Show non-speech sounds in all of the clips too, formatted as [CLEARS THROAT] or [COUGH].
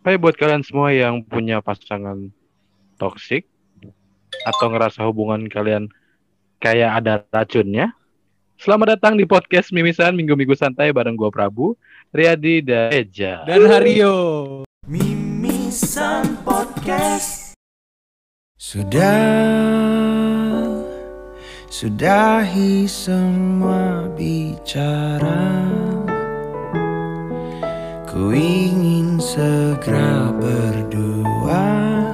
Hai buat kalian semua yang punya pasangan toksik atau ngerasa hubungan kalian kayak ada racunnya. Selamat datang di podcast Mimisan Minggu-Minggu Santai bareng gua Prabu, Riyadi, dan Eja. dan Hario. Mimisan Podcast Sudah Sudahi semua bicara Ku ingin segera berdua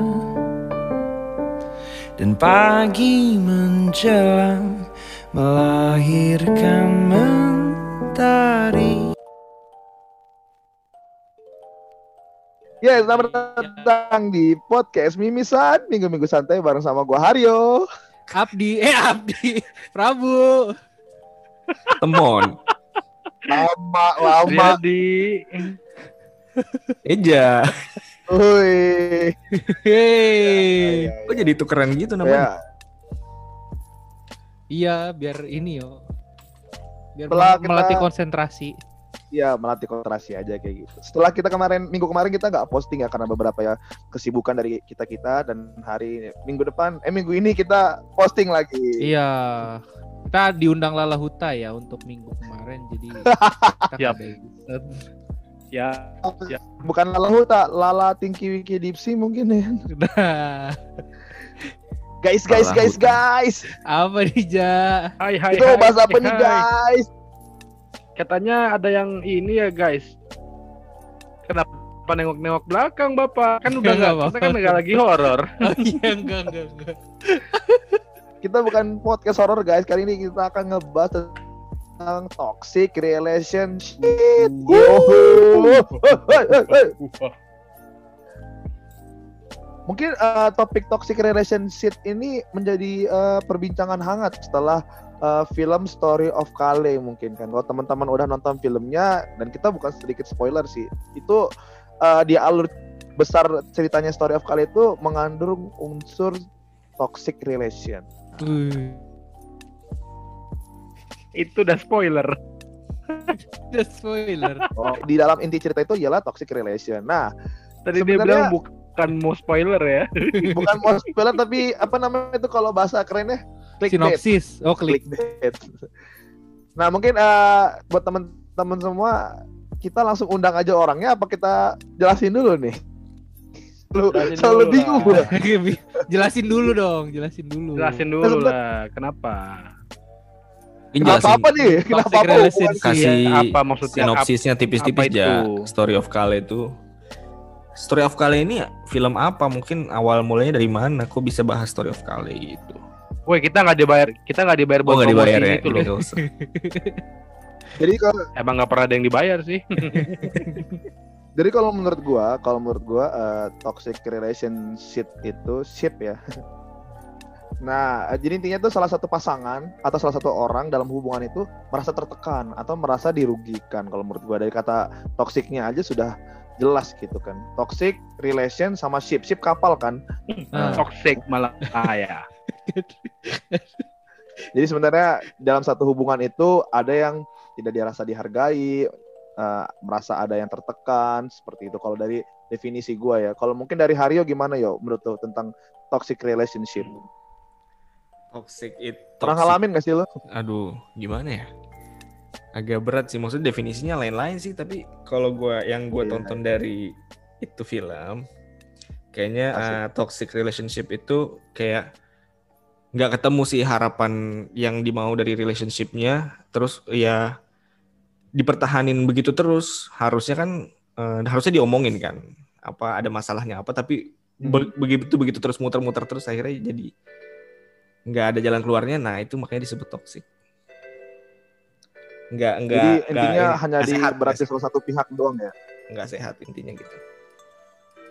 Dan pagi menjelang Melahirkan mentari Ya, selamat datang di podcast Mimisan Minggu-minggu santai bareng sama gua Haryo. Abdi, eh Abdi, Prabu. Temon. Lama, lama. Riyadi. Eja. Woi. Hei. Kok jadi tukeran gitu Ya, namanya? Iya, biar ini yo. Biar Setelah mel- kita- melatih konsentrasi. ya melatih konsentrasi aja kayak gitu. Setelah kita kemarin minggu kemarin kita nggak posting ya karena beberapa ya kesibukan dari kita kita dan hari minggu depan eh minggu ini kita posting lagi. Iya. Kita diundang Lala Huta ya untuk minggu kemarin jadi [LAUGHS] kita Siap. ada episode. Ya, Bukan Lala Huta, Lala Tinky Winky Dipsy mungkin ya. Nah, Guys, guys, Lala guys, Huta. guys. apa nih Ja? hai hai. Itu hai, bahas apa hai, nih guys? Katanya ada yang ini ya guys. Kenapa nengok-nengok belakang bapak? Kan udah Enggak nggak, kita kan nggak lagi horor. Oh iya enggak enggak enggak. Kita bukan podcast horror guys. Kali ini kita akan ngebahas tentang toxic relationship. Mungkin eh, topik toxic relationship ini menjadi eh, perbincangan hangat setelah eh, film Story of Kale mungkin kan. Kalau teman-teman udah nonton filmnya dan kita bukan sedikit spoiler sih. Itu eh, di alur besar ceritanya Story of Kale itu mengandung unsur toxic relation. Itu udah spoiler. [LAUGHS] Udah spoiler. Oh, di dalam inti cerita itu ialah toxic relation. Nah, Tadi dia bilang bukan mau spoiler ya. [LAUGHS] bukan mau spoiler tapi apa namanya itu kalau bahasa kerennya clickbait. Sinopsis. Oh, klik. Clickbait. Nah, mungkin eh, buat teman-teman semua kita langsung undang aja orangnya apa kita jelasin dulu nih? Lu selalu bingung gua. [LAUGHS] jelasin dulu dong, jelasin dulu. Jelasin dulu lah. Kenapa? Kenapa apa nih? Kenapa apa? kasih Apa maksudnya? sinopsisnya tipis-tipis apa ya. itu? Story of Kale itu. Story of Kale ini film apa? Mungkin awal mulanya dari mana? Kok bisa bahas Story of Kale gitu? Woi kita nggak dibayar, kita nggak dibayar Oh buat nggak dibayar ya? itu loh. Jadi kalau Emang nggak pernah ada yang dibayar sih. [LAUGHS] jadi kalau menurut gua, kalau menurut gua eh, toxic relationship itu ship ya. [LAUGHS] Nah, eh, jadi intinya itu salah satu pasangan atau salah satu orang dalam hubungan itu merasa tertekan atau merasa dirugikan. Kalau menurut gua dari kata toksiknya aja sudah jelas gitu kan. Toxic relation sama ship, ship kapal kan. Ah. Toxic malah kaya. [LAUGHS] Jadi sebenarnya dalam satu hubungan itu ada yang tidak dirasa dihargai, eh, merasa ada yang tertekan seperti itu. Kalau dari definisi gua ya. Kalau mungkin dari Haryo gimana yo menurut lo tentang toxic relationship? Toxic it. Pernah ngalamin gak sih lo? Aduh, gimana ya? Agak berat sih. Maksudnya definisinya lain-lain sih. Tapi kalau gua yang gua Iya. tonton dari itu film, kayaknya uh, toxic relationship itu kayak nggak ketemu sih harapan yang dimau dari relationshipnya. Terus ya dipertahanin begitu terus. Harusnya kan uh, harusnya diomongin kan. Apa ada masalahnya apa? Tapi Hmm. be- begitu begitu terus muter-muter terus akhirnya jadi nggak ada jalan keluarnya. Nah itu makanya disebut toxic. Nggak nggak Jadi nggak intinya ini, hanya nggak di sehat, berarti nggak salah satu pihak doang ya. nggak sehat intinya gitu.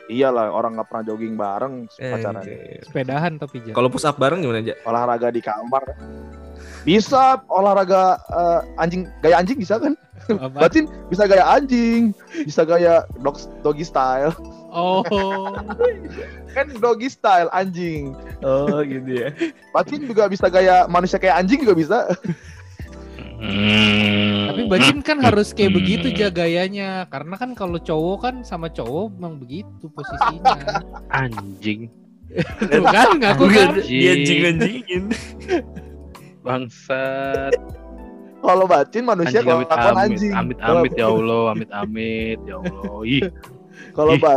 Iyalah orang nggak pernah jogging bareng Eh, pacaran. Sepedahan tapi Ja. Kalau push up bareng gimana aja? Olahraga di kamar. Bisa olahraga eh, anjing gaya anjing bisa kan? Apa? Batin bisa gaya anjing, bisa gaya dog, doggy style. Oh. Kan doggy style anjing. Oh gitu ya. Batin juga bisa gaya manusia kayak anjing juga bisa. Hmm. Tapi Bacin kan harus kayak begitu ja gayanya. Karena kan kalau cowok kan sama cowok memang begitu posisinya. anjing Tuh kan ngaku kan. Dia anjing-anjingin. bangsat Kalau bacin manusia kelakuan amit anjing. amit Kalau- amit ya allah amit amit ya allah ih Kalau Ih. ba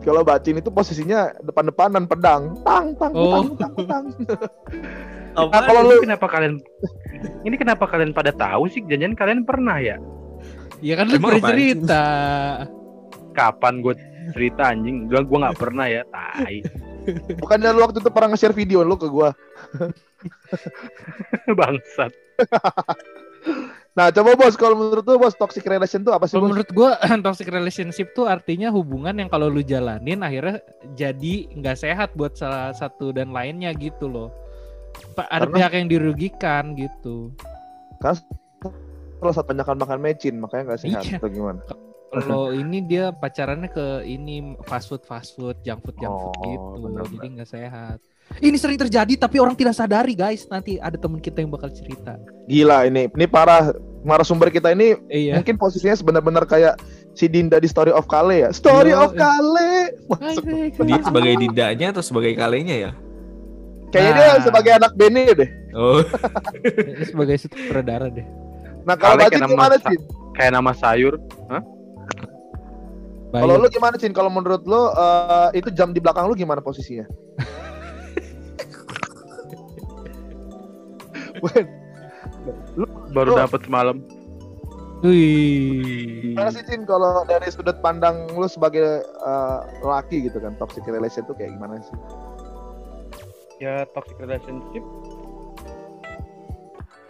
kalau bacin itu posisinya depan-depanan pedang. Tang tang Oh. tang tang. tang. Apa? [LAUGHS] Nah, kalau lu ini kenapa kalian ini kenapa kalian pada tahu sih jangan kalian pernah ya Ya kan lu pernah cerita. kapan gue cerita anjing bilang gue nggak pernah ya tai Bukannya lu waktu itu pernah nge-share video lu ke gua. [LAUGHS] bangsat [LAUGHS] Nah, coba bos kalau menurut lu bos toxic relation tuh apa sih Kalau bos? menurut gua [CLEARS THROAT] toxic relationship tuh artinya hubungan yang kalau lu jalanin akhirnya jadi nggak sehat buat salah satu dan lainnya gitu loh. Ada Karena- pihak yang dirugikan gitu. Kalau satu banyakan makan mecin makanya nggak sehat Iya. atau gimana? Kalau ini dia pacarannya ke ini fast food fast food, junk food junk food Oh, gitu. benar-benar. Jadi nggak sehat. Ini sering terjadi tapi orang tidak sadari guys. Nanti ada teman kita yang bakal cerita. Gila ini, ini parah. Narasumber kita ini Iya. mungkin posisinya benar-benar kayak si Dinda di Story of Kale ya. Story Yo, of Kale. Masuk. Dia sebagai didanya atau sebagai kalenya ya? Kayaknya Nah. dia sebagai anak Bene deh. Oh, Ini sebagai sutradara deh. Nah kalau Kale kayak nama kayak nama sayur Kalau lu gimana Cin? Kalau menurut lu eh, itu jam di belakang lu gimana posisinya? [LAUGHS] Wen, baru Oh. dapat semalam Wih. Gimana sih Cin kalau dari sudut pandang lu sebagai eh, laki gitu kan toxic relation tuh kayak gimana sih? ya toxic relationship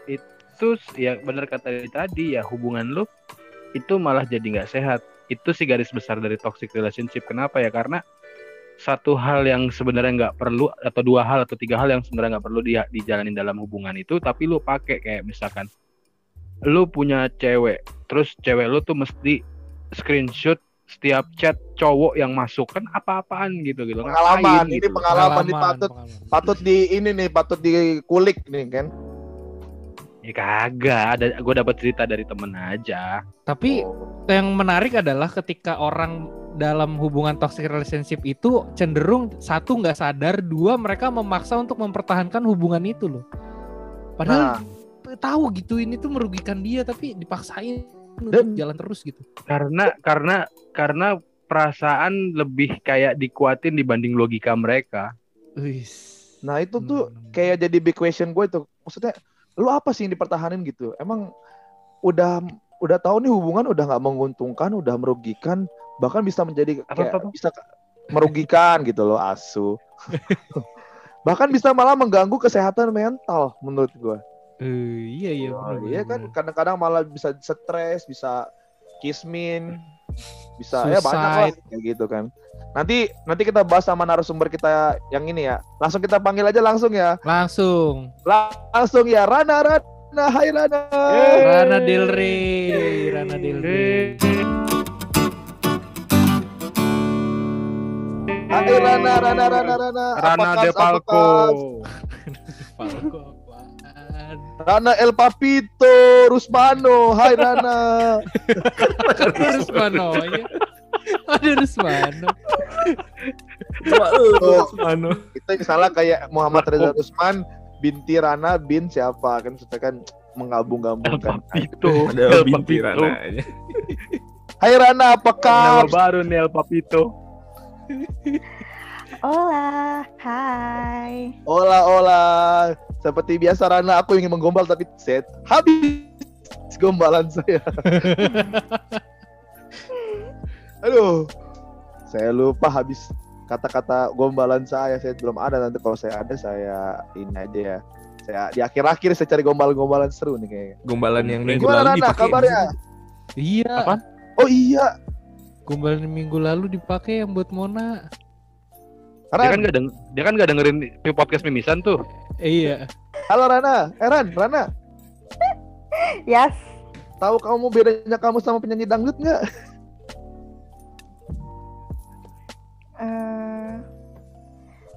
itu ya benar kata tadi ya hubungan lu itu malah jadi nggak sehat itu sih garis besar dari toxic relationship kenapa ya karena satu hal yang sebenarnya nggak perlu atau dua hal atau tiga hal yang sebenarnya nggak perlu dia dijalanin dalam hubungan itu tapi lu pakai kayak misalkan lu punya cewek terus cewek lu tuh mesti screenshot setiap chat cowok yang masuk kan apa-apaan gitu gitu Pengalaman, Ngapain ini gitu. pengalaman di patut pengalaman. patut di ini nih patut dikulik nih kan. Ya kagak, ada gue dapat cerita dari temen aja. Tapi Oh. yang menarik adalah ketika orang dalam hubungan toxic relationship itu cenderung satu nggak sadar, dua mereka memaksa untuk mempertahankan hubungan itu loh. Padahal Nah, tahu gitu ini tuh merugikan dia tapi dipaksain untuk Dan- jalan terus gitu. Karena karena karena perasaan lebih kayak dikuatin dibanding logika mereka. Wis. nah itu tuh Hmm. kayak jadi big question gue itu. Maksudnya lu apa sih yang dipertahanin gitu? Emang udah udah tahu nih hubungan udah nggak menguntungkan, udah merugikan, bahkan bisa menjadi kayak apa, apa? bisa merugikan gitu loh asu. [LAUGHS] bahkan bisa malah mengganggu kesehatan mental menurut gue. Eh, iya iya. Oh, benar, iya benar, kan kadang-kadang malah bisa stres, bisa kismin, bisa ya banyak lah Suicide. kayak gitu kan. Nanti nanti kita bahas sama narasumber kita yang ini ya. Langsung kita panggil aja langsung ya. Langsung Langsung ya Rana Rana Hai Rana. Rana Del Rey, Rana Del Rey. Hai Rana Rana Rana Rana. Rana Apa De kas, apa Palco. kas? Falco apaan? Rana El Papito Rusmano. Hai Rana. [LAUGHS] Rusmano ya. Ada Rusmano. Cuma Oh. lu Mano. Kita misalnya kayak Muhammad Reza Rusman binti Rana bin siapa kan supaya kan menggabung-gabungkan. Papito. [LAUGHS] Ada binti rananya. Hai Rana, apa Nama kabar? baru nih El Papito. Hola, hai. Ola ola. Seperti biasa Rana aku ingin menggombal tapi set habis gombalan saya. [LAUGHS] Aduh. Saya lupa habis kata-kata gombalan saya. Saya belum ada nanti kalau saya ada saya ini aja ya. Saya di akhir-akhir saya cari gombalan-gombalan seru nih kayaknya. Gombalan yang minggu Gimana lalu Rana dipakai. kabarnya? Iya. Apaan? Oh iya. Gombalan minggu lalu dipakai yang buat Mona. Dia kan Ran. gak deng dia kan gak dengerin podcast mimisan tuh. Eh, iya. Halo Rana. Eh Ran, Rana. Yes. Tahu kamu bedanya kamu sama penyanyi dangdut nggak? Eh,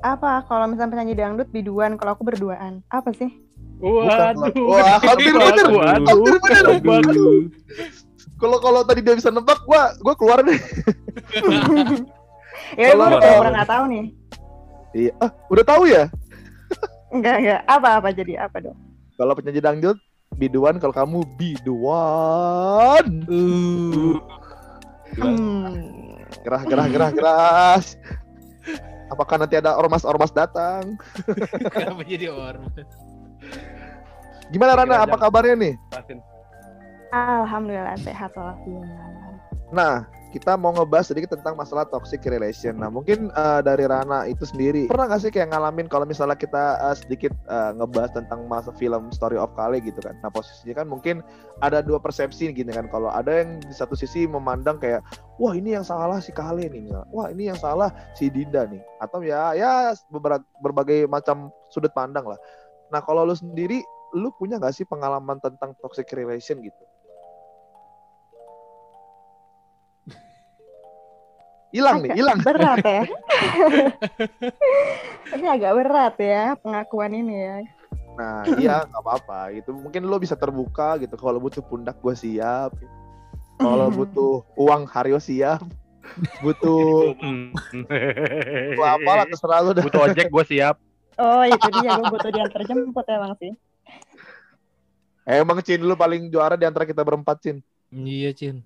apa kalau misalnya penyanyi dangdut biduan, kalau aku berduaan? Apa sih? Waduh. Wah, hampir bener. Waduh. Hampir bener. Kalau kalau tadi dia bisa nebak, gua gua keluar deh. [LAUGHS] Ya Kalau- udah pernah nggak tahu nih. Iya. Ah, udah tahu ya? Enggak enggak. Apa apa jadi apa dong? Kalau penyanyi dangdut biduan, kalau kamu biduan. Uh. Hmm. Gerah gerah gerah keras. Apakah nanti ada ormas-ormas datang? Kenapa jadi orang? Gimana Rana? Apa kabarnya nih? Alhamdulillah sehat walafiat. Nah, kita mau ngebahas sedikit tentang masalah toxic relation. Nah, mungkin eh, dari Rana itu sendiri pernah nggak sih kayak ngalamin kalau misalnya kita eh, sedikit eh, ngebahas tentang masa film Story of Kale gitu kan. Nah, posisinya kan mungkin ada dua persepsi gini kan. Kalau ada yang di satu sisi memandang kayak wah ini yang salah si Kale nih, misalnya. wah ini yang salah si Dinda nih, atau ya ya berbagai macam sudut pandang lah. Nah, kalau lu sendiri lu punya nggak sih pengalaman tentang toxic relation gitu? Hilang nih, hilang. Berat ya. [LAUGHS] ini agak berat ya pengakuan ini ya. Nah, iya nggak apa-apa. Itu mungkin lo bisa terbuka gitu. Kalau butuh pundak gue siap. Kalau butuh uang Haryo siap. Butuh butuh apa lah terserah lo dah. Butuh ojek gue siap. Oh itu dia gue butuh diantar jemput emang sih. Emang Cin lu paling juara di antara kita berempat Cin. Iya, Cin.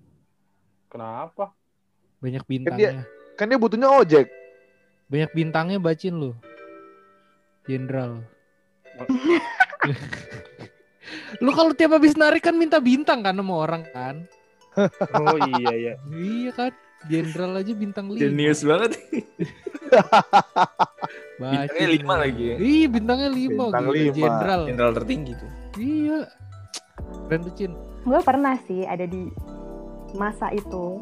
Kenapa? Banyak dia- bintangnya. Kan dia butuhnya ojek. Banyak bintangnya bacin lu. Jenderal. [LAUGHS] lu kalau tiap habis narik kan minta bintang kan sama orang kan? [LAUGHS] Oh iya iya. Iya kan? Jenderal aja bintang lima. Genius banget. [LAUGHS] Bintangnya lima lagi ya. Iya bintangnya lima. Bintang lima. Jenderal. Jenderal tertinggi tuh. Iya. Keren tuh Cin. Gue pernah sih ada di masa itu.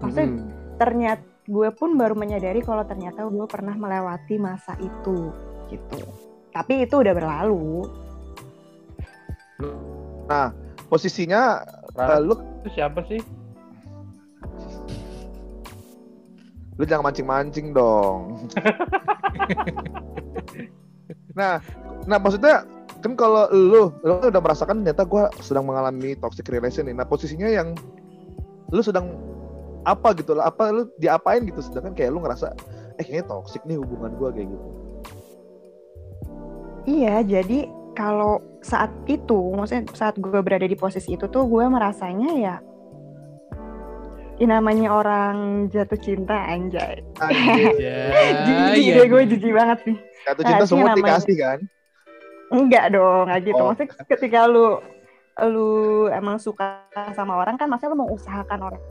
Maksudnya Hmm. ternyata gue pun baru menyadari kalau ternyata gue pernah melewati masa itu gitu. Tapi itu udah berlalu. Nah, posisinya Rana lu itu siapa sih? lu jangan mancing-mancing dong. [LAUGHS] nah, nah maksudnya kan kalau lu lu kan udah merasakan ternyata gue sedang mengalami toxic relation nih. Nah, posisinya yang lu sedang apa gitu lah, apa lu diapain gitu sedangkan kayak lu ngerasa eh kayaknya toxic nih hubungan gue kayak gitu. Iya, jadi kalau saat itu, maksudnya saat gue berada di posisi itu tuh gue merasanya ya, ya namanya orang jatuh cinta anjay. Anjir, [LAUGHS] Ya, Jijik iya. gue jijik banget sih. jatuh Nah, cinta sih semua namanya- dikasih kan? Enggak dong, nggak gitu. Oh. Maksudnya ketika lu lu emang suka sama orang kan, maksudnya lu mau usahakan orang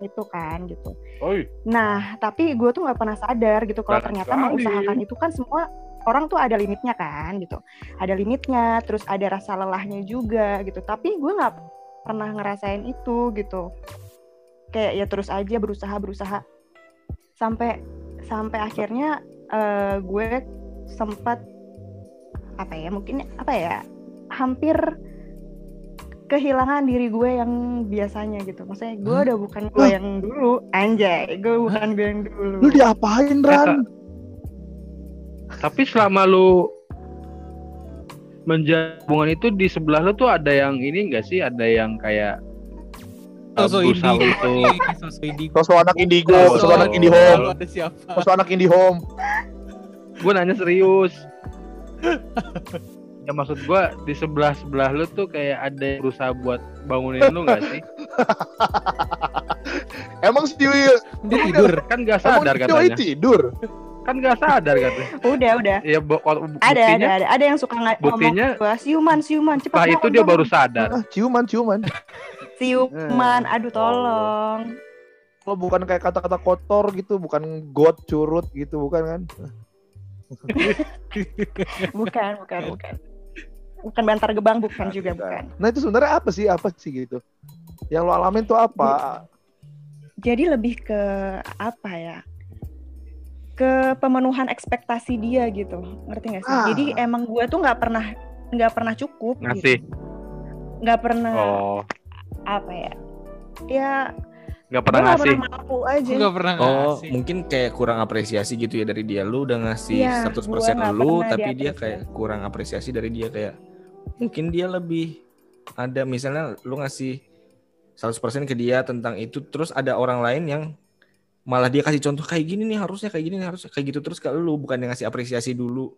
itu kan gitu. Oi, Nah, tapi gue tuh nggak pernah sadar gitu kalau ternyata sekali. mengusahakan itu kan semua orang tuh ada limitnya kan gitu. Ada limitnya, terus ada rasa lelahnya juga gitu. Tapi gue nggak pernah ngerasain itu gitu. Kayak ya terus aja berusaha berusaha sampai sampai akhirnya eh, gue sempat apa ya mungkin apa ya hampir kehilangan diri gue yang biasanya gitu. Maksudnya gue Hah? udah bukan gue yang dulu, anjay, gue bukan gue yang dulu. Lu diapain Ran? tapi selama lu menjalin hubungan itu di sebelah lu tuh ada yang ini enggak sih? Ada yang kayak uh, Sosok indigo sosok indigo. Sosok anak indigo, sosok anak indie home, Ada siapa? sosok anak indie home. gue nanya serius. [LAUGHS] ya maksud gue di sebelah sebelah lu tuh kayak ada yang berusaha buat bangunin lu nggak sih? [LAUGHS] Emang si Dewi, Dia tidur. Kan gak emang sadar Dewi katanya. tidur. Kan gak sadar katanya. Udah, udah. Ya bu- kalau Ada, ada, buktinya ada, ada yang suka nggak buktinya ngomong gua, siuman, siuman, cepat setelah itu dia bangun." baru sadar. Ah, ciuman, ciuman. [LAUGHS] siuman, Hmm. aduh tolong. Kalau bukan kayak kata-kata kotor gitu, bukan got curut gitu, bukan kan? [LAUGHS] Bukan, bukan, bukan. Bukan bantar gebang, bukan juga, bukan. Nah itu sebenarnya apa sih, apa sih gitu? Yang lo alamin tuh apa? Jadi lebih ke apa ya? Ke pemenuhan ekspektasi dia gitu, ngerti gak sih? Ah. Jadi emang gue tuh nggak pernah nggak pernah cukup, Ngasih. gitu. nggak pernah Oh, apa ya? Ya nggak Gue pernah nggak ngasih. pernah mampu aja. Enggak pernah Oh, ngasih. mungkin kayak kurang apresiasi gitu ya dari dia. Lu udah ngasih Iya, 100% gua nggak lu, pernah tapi dia kayak kurang apresiasi dari dia kayak mungkin dia lebih ada misalnya lu ngasih 100% ke dia tentang itu terus ada orang lain yang malah dia kasih contoh kayak gini nih harusnya kayak gini nih harusnya kayak gitu terus ke lu bukan yang ngasih apresiasi dulu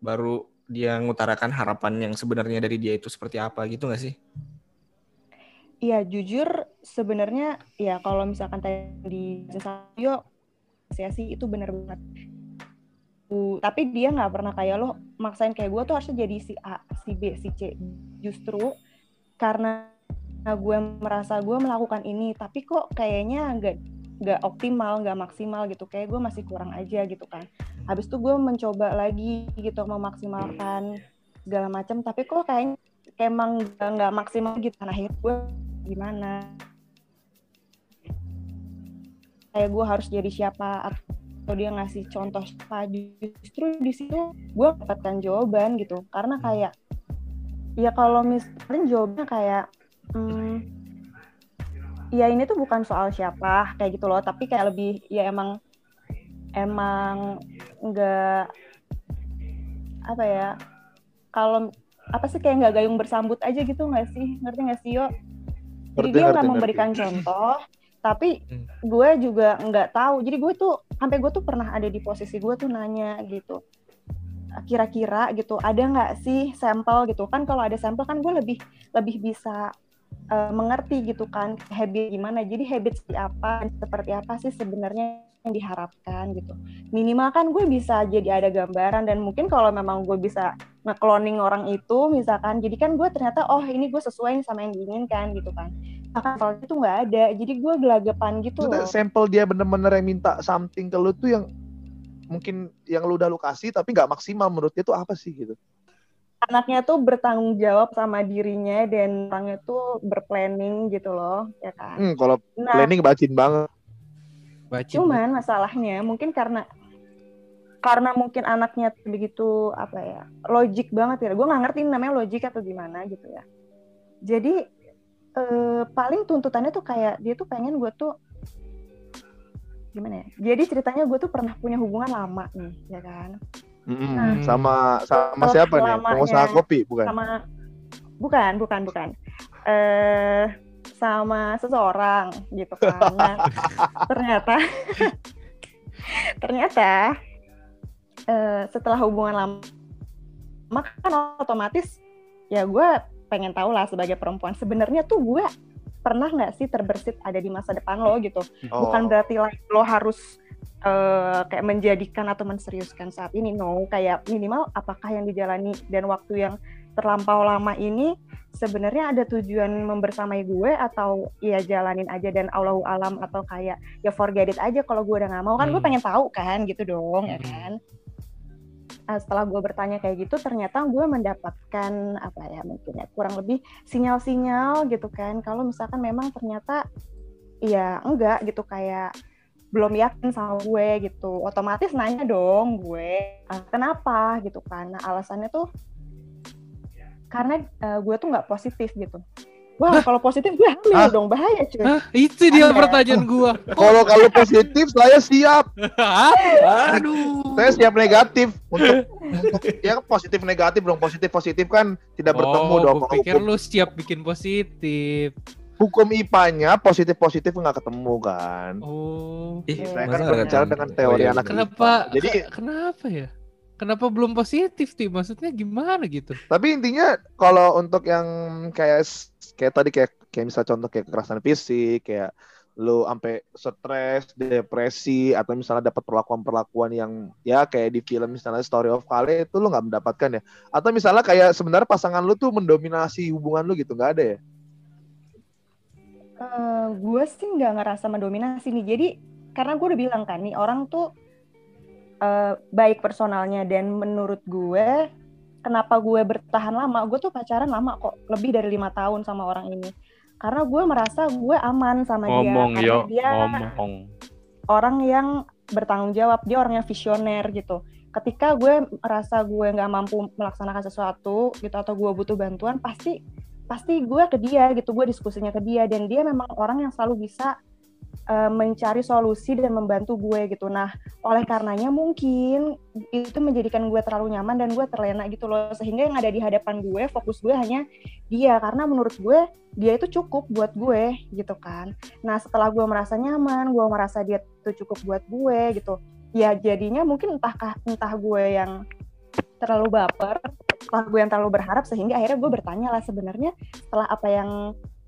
baru dia ngutarakan harapan yang sebenarnya dari dia itu seperti apa gitu gak sih? Iya jujur sebenarnya ya kalau misalkan tadi yo apresiasi itu benar banget. Tapi dia nggak pernah kayak lo maksain kayak gue tuh harusnya jadi si A, si B, si C. Justru karena gue merasa gue melakukan ini, tapi kok kayaknya nggak nggak optimal, nggak maksimal gitu. Kayak gue masih kurang aja gitu kan. Habis itu gue mencoba lagi gitu memaksimalkan segala macam, tapi kok kayaknya kayak emang nggak maksimal gitu. Nah, akhirnya gue gimana kayak gue harus jadi siapa dia ngasih contoh siapa justru di situ gue dapatkan jawaban gitu. Karena kayak ya kalau misalnya jawabnya kayak hmm, ya ini tuh bukan soal siapa kayak gitu loh. Tapi kayak lebih ya emang emang nggak apa ya kalau apa sih kayak nggak gayung bersambut aja gitu nggak sih? Ngerti nggak sih yo? Jadi Ngerti, dia nggak ngerti. memberikan contoh tapi Hmm. gue juga nggak tahu. Jadi gue tuh sampai gue tuh pernah ada di posisi gue tuh nanya gitu. Kira-kira gitu ada nggak sih sampel gitu? Kan kalau ada sampel kan gue lebih lebih bisa eh, mengerti gitu kan habit gimana jadi habit seperti apa seperti apa sih sebenarnya yang diharapkan gitu. Minimal kan gue bisa jadi ada gambaran dan mungkin kalau memang gue bisa nge-cloning orang itu misalkan jadi kan gue ternyata oh ini gue sesuai sama yang diinginkan gitu kan. Akan kalau itu nggak ada jadi gue gelagapan gitu loh. sampel dia bener-bener yang minta something ke lu tuh yang mungkin yang lu udah lu kasih tapi nggak maksimal menurut dia tuh apa sih gitu anaknya tuh bertanggung jawab sama dirinya dan orangnya tuh berplanning gitu loh ya kan? Hmm, kalau nah planning bacin banget. Baca cuman masalahnya mungkin karena karena mungkin anaknya begitu apa ya logik banget ya. Gue nggak ngerti ini namanya logik atau gimana gitu ya. Jadi eh, paling tuntutannya tuh kayak dia tuh pengen gue tuh gimana ya? Jadi ceritanya gue tuh pernah punya hubungan lama nih ya kan Mm-mm. Nah, sama sama siapa nih? pengusaha kopi bukan? sama bukan bukan bukan. Eh sama seseorang gitu kan. Nah, [LAUGHS] ternyata [LAUGHS] ternyata eh, setelah hubungan lama kan otomatis ya gue pengen tahu lah sebagai perempuan sebenarnya tuh gue pernah nggak sih terbersit ada di masa depan lo gitu Oh. bukan berarti lah lo harus eh, kayak menjadikan atau menseriuskan saat ini no kayak minimal apakah yang dijalani dan waktu yang terlampau lama ini sebenarnya ada tujuan membersamai gue atau ya jalanin aja dan Allahu alam atau kayak ya forget it aja kalau gue udah nggak mau kan gue Hmm. pengen tahu kan gitu dong ya Hmm. kan Nah, setelah gue bertanya kayak gitu ternyata gue mendapatkan apa ya mungkin ya kurang lebih sinyal-sinyal gitu kan. Kalau misalkan memang ternyata ya enggak gitu kayak belum yakin sama gue gitu. Otomatis nanya dong gue "Ah, kenapa? gitu kan. Nah, alasannya tuh karena eh, gue tuh nggak positif gitu wah kalau positif gue hamil Hah? dong bahaya cuy Hah, itu dia Ada. pertanyaan gua. [LAUGHS] kalau kalau positif saya siap Aduh. saya siap negatif untuk, untuk ya kan positif negatif dong positif positif kan tidak bertemu oh, dong gua Kalau pikir hukum, lu siap bikin positif. hukum IPA-nya positif positif nggak ketemu kan Oh. Ih, Saya kan berbicara ketemu? dengan teori Oh, iya, anak. Kenapa? Jadi ke- kenapa ya? Kenapa belum positif sih? Maksudnya gimana gitu? tapi intinya kalau untuk yang kayak kayak tadi kayak kayak misal contoh kayak kekerasan fisik kayak lu sampai stres, depresi atau misalnya dapat perlakuan-perlakuan yang ya kayak di film misalnya Story of Kale itu lu nggak mendapatkan ya atau misalnya kayak sebenarnya pasangan lu tuh mendominasi hubungan lu gitu nggak ada ya Eh, gue sih nggak ngerasa mendominasi nih. Jadi karena gue udah bilang kan nih orang tuh eh, baik personalnya dan menurut gue kenapa gue bertahan lama? Gue tuh pacaran lama kok, lebih dari lima tahun sama orang ini. Karena gue merasa gue aman sama Ngomong dia. yo, Karena dia ngomong. orang yang bertanggung jawab, dia orang yang visioner gitu. Ketika gue merasa gue nggak mampu melaksanakan sesuatu gitu atau gue butuh bantuan, pasti pasti gue ke dia gitu, gue diskusinya ke dia dan dia memang orang yang selalu bisa eh, mencari solusi dan membantu gue gitu. Nah, oleh karenanya mungkin itu menjadikan gue terlalu nyaman dan gue terlena gitu loh. Sehingga yang ada di hadapan gue, fokus gue hanya dia. Karena menurut gue, dia itu cukup buat gue gitu kan. Nah, setelah gue merasa nyaman, gue merasa dia itu cukup buat gue gitu. Ya jadinya mungkin entahkah entah gue yang terlalu baper, entah gue yang terlalu berharap sehingga akhirnya gue bertanya lah sebenarnya setelah apa yang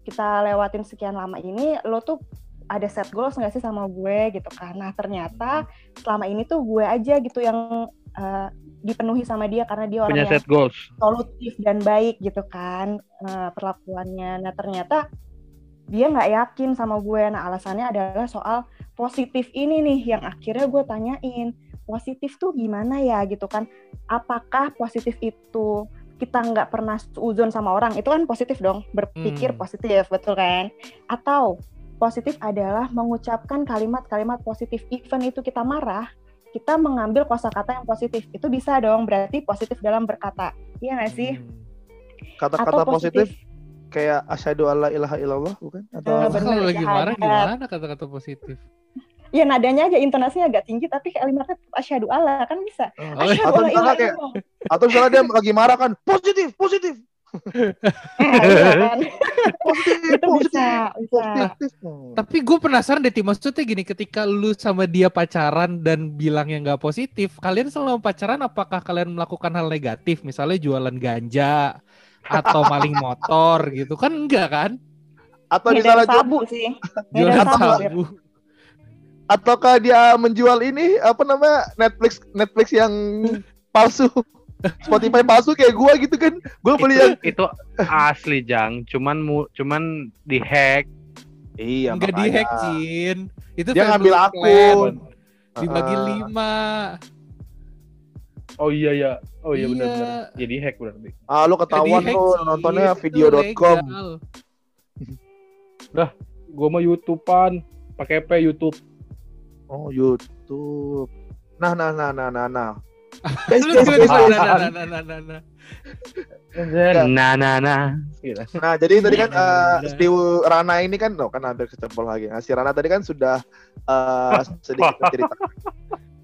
kita lewatin sekian lama ini, lo tuh ada set goals nggak sih sama gue gitu kan? Nah ternyata selama ini tuh gue aja gitu yang eh, dipenuhi sama dia karena dia orang Punya yang set goals. solutif dan baik gitu kan eh, perlakuannya. Nah ternyata dia nggak yakin sama gue. Nah alasannya adalah soal positif ini nih yang akhirnya gue tanyain positif tuh gimana ya gitu kan? Apakah positif itu kita nggak pernah uzon sama orang itu kan positif dong berpikir Hmm. positif betul kan? Atau positif adalah mengucapkan kalimat-kalimat positif. Even itu kita marah kita mengambil kosakata yang positif. Itu bisa dong berarti positif dalam berkata. Iya nggak sih? Hmm. Kata-kata positif. kayak asyhadu alla ilaha illallah bukan? Atau Terus bener, kalau lagi marah syahadat. gimana kata-kata positif? ya nadanya aja intonasinya agak tinggi tapi kalimatnya tetap asyhadu Allah kan bisa. Oh, asyhadu Atau alla misalnya ilaha kayak- atau misalnya dia lagi marah kan positif, positif, Nah, iya kan [LAUGHS] itu bisa bisa. Hmm. Tapi gue penasaran deh, Tim. Maksudnya gini, ketika lu sama dia pacaran dan bilang yang nggak positif, kalian selama pacaran apakah kalian melakukan hal negatif? Misalnya jualan ganja atau [LAUGHS] maling motor gitu kan enggak kan? Atau misalnya sabu sih [LAUGHS] Jualan sabu sabu. ataukah dia menjual ini apa namanya Netflix Netflix yang palsu Spotify palsu kayak gua gitu kan gua beli yang itu, itu asli jang cuman mu, cuman dihack iya Enggak dihack, Cin. Itu Dia ngambil akun. Dibagi Ah. lima. oh iya ya oh iya Iya. benar-benar jadi hack berarti ah lu ketahuan Cin. nontonnya Itu video.com legal. [LAUGHS] gua mau youtubean pakai P YouTube oh YouTube nah nah nah nah nah nah guys Lu guys juga guys, bisa, guys. nah, nah, nah, nah, nah, nah. nah nah nah Gitu. Nah, jadi tadi kan eh, Udah. Steve Rana ini kan, oh, kan hampir kecempol lagi. Nah, si Rana tadi kan sudah eh, sedikit menceritakan.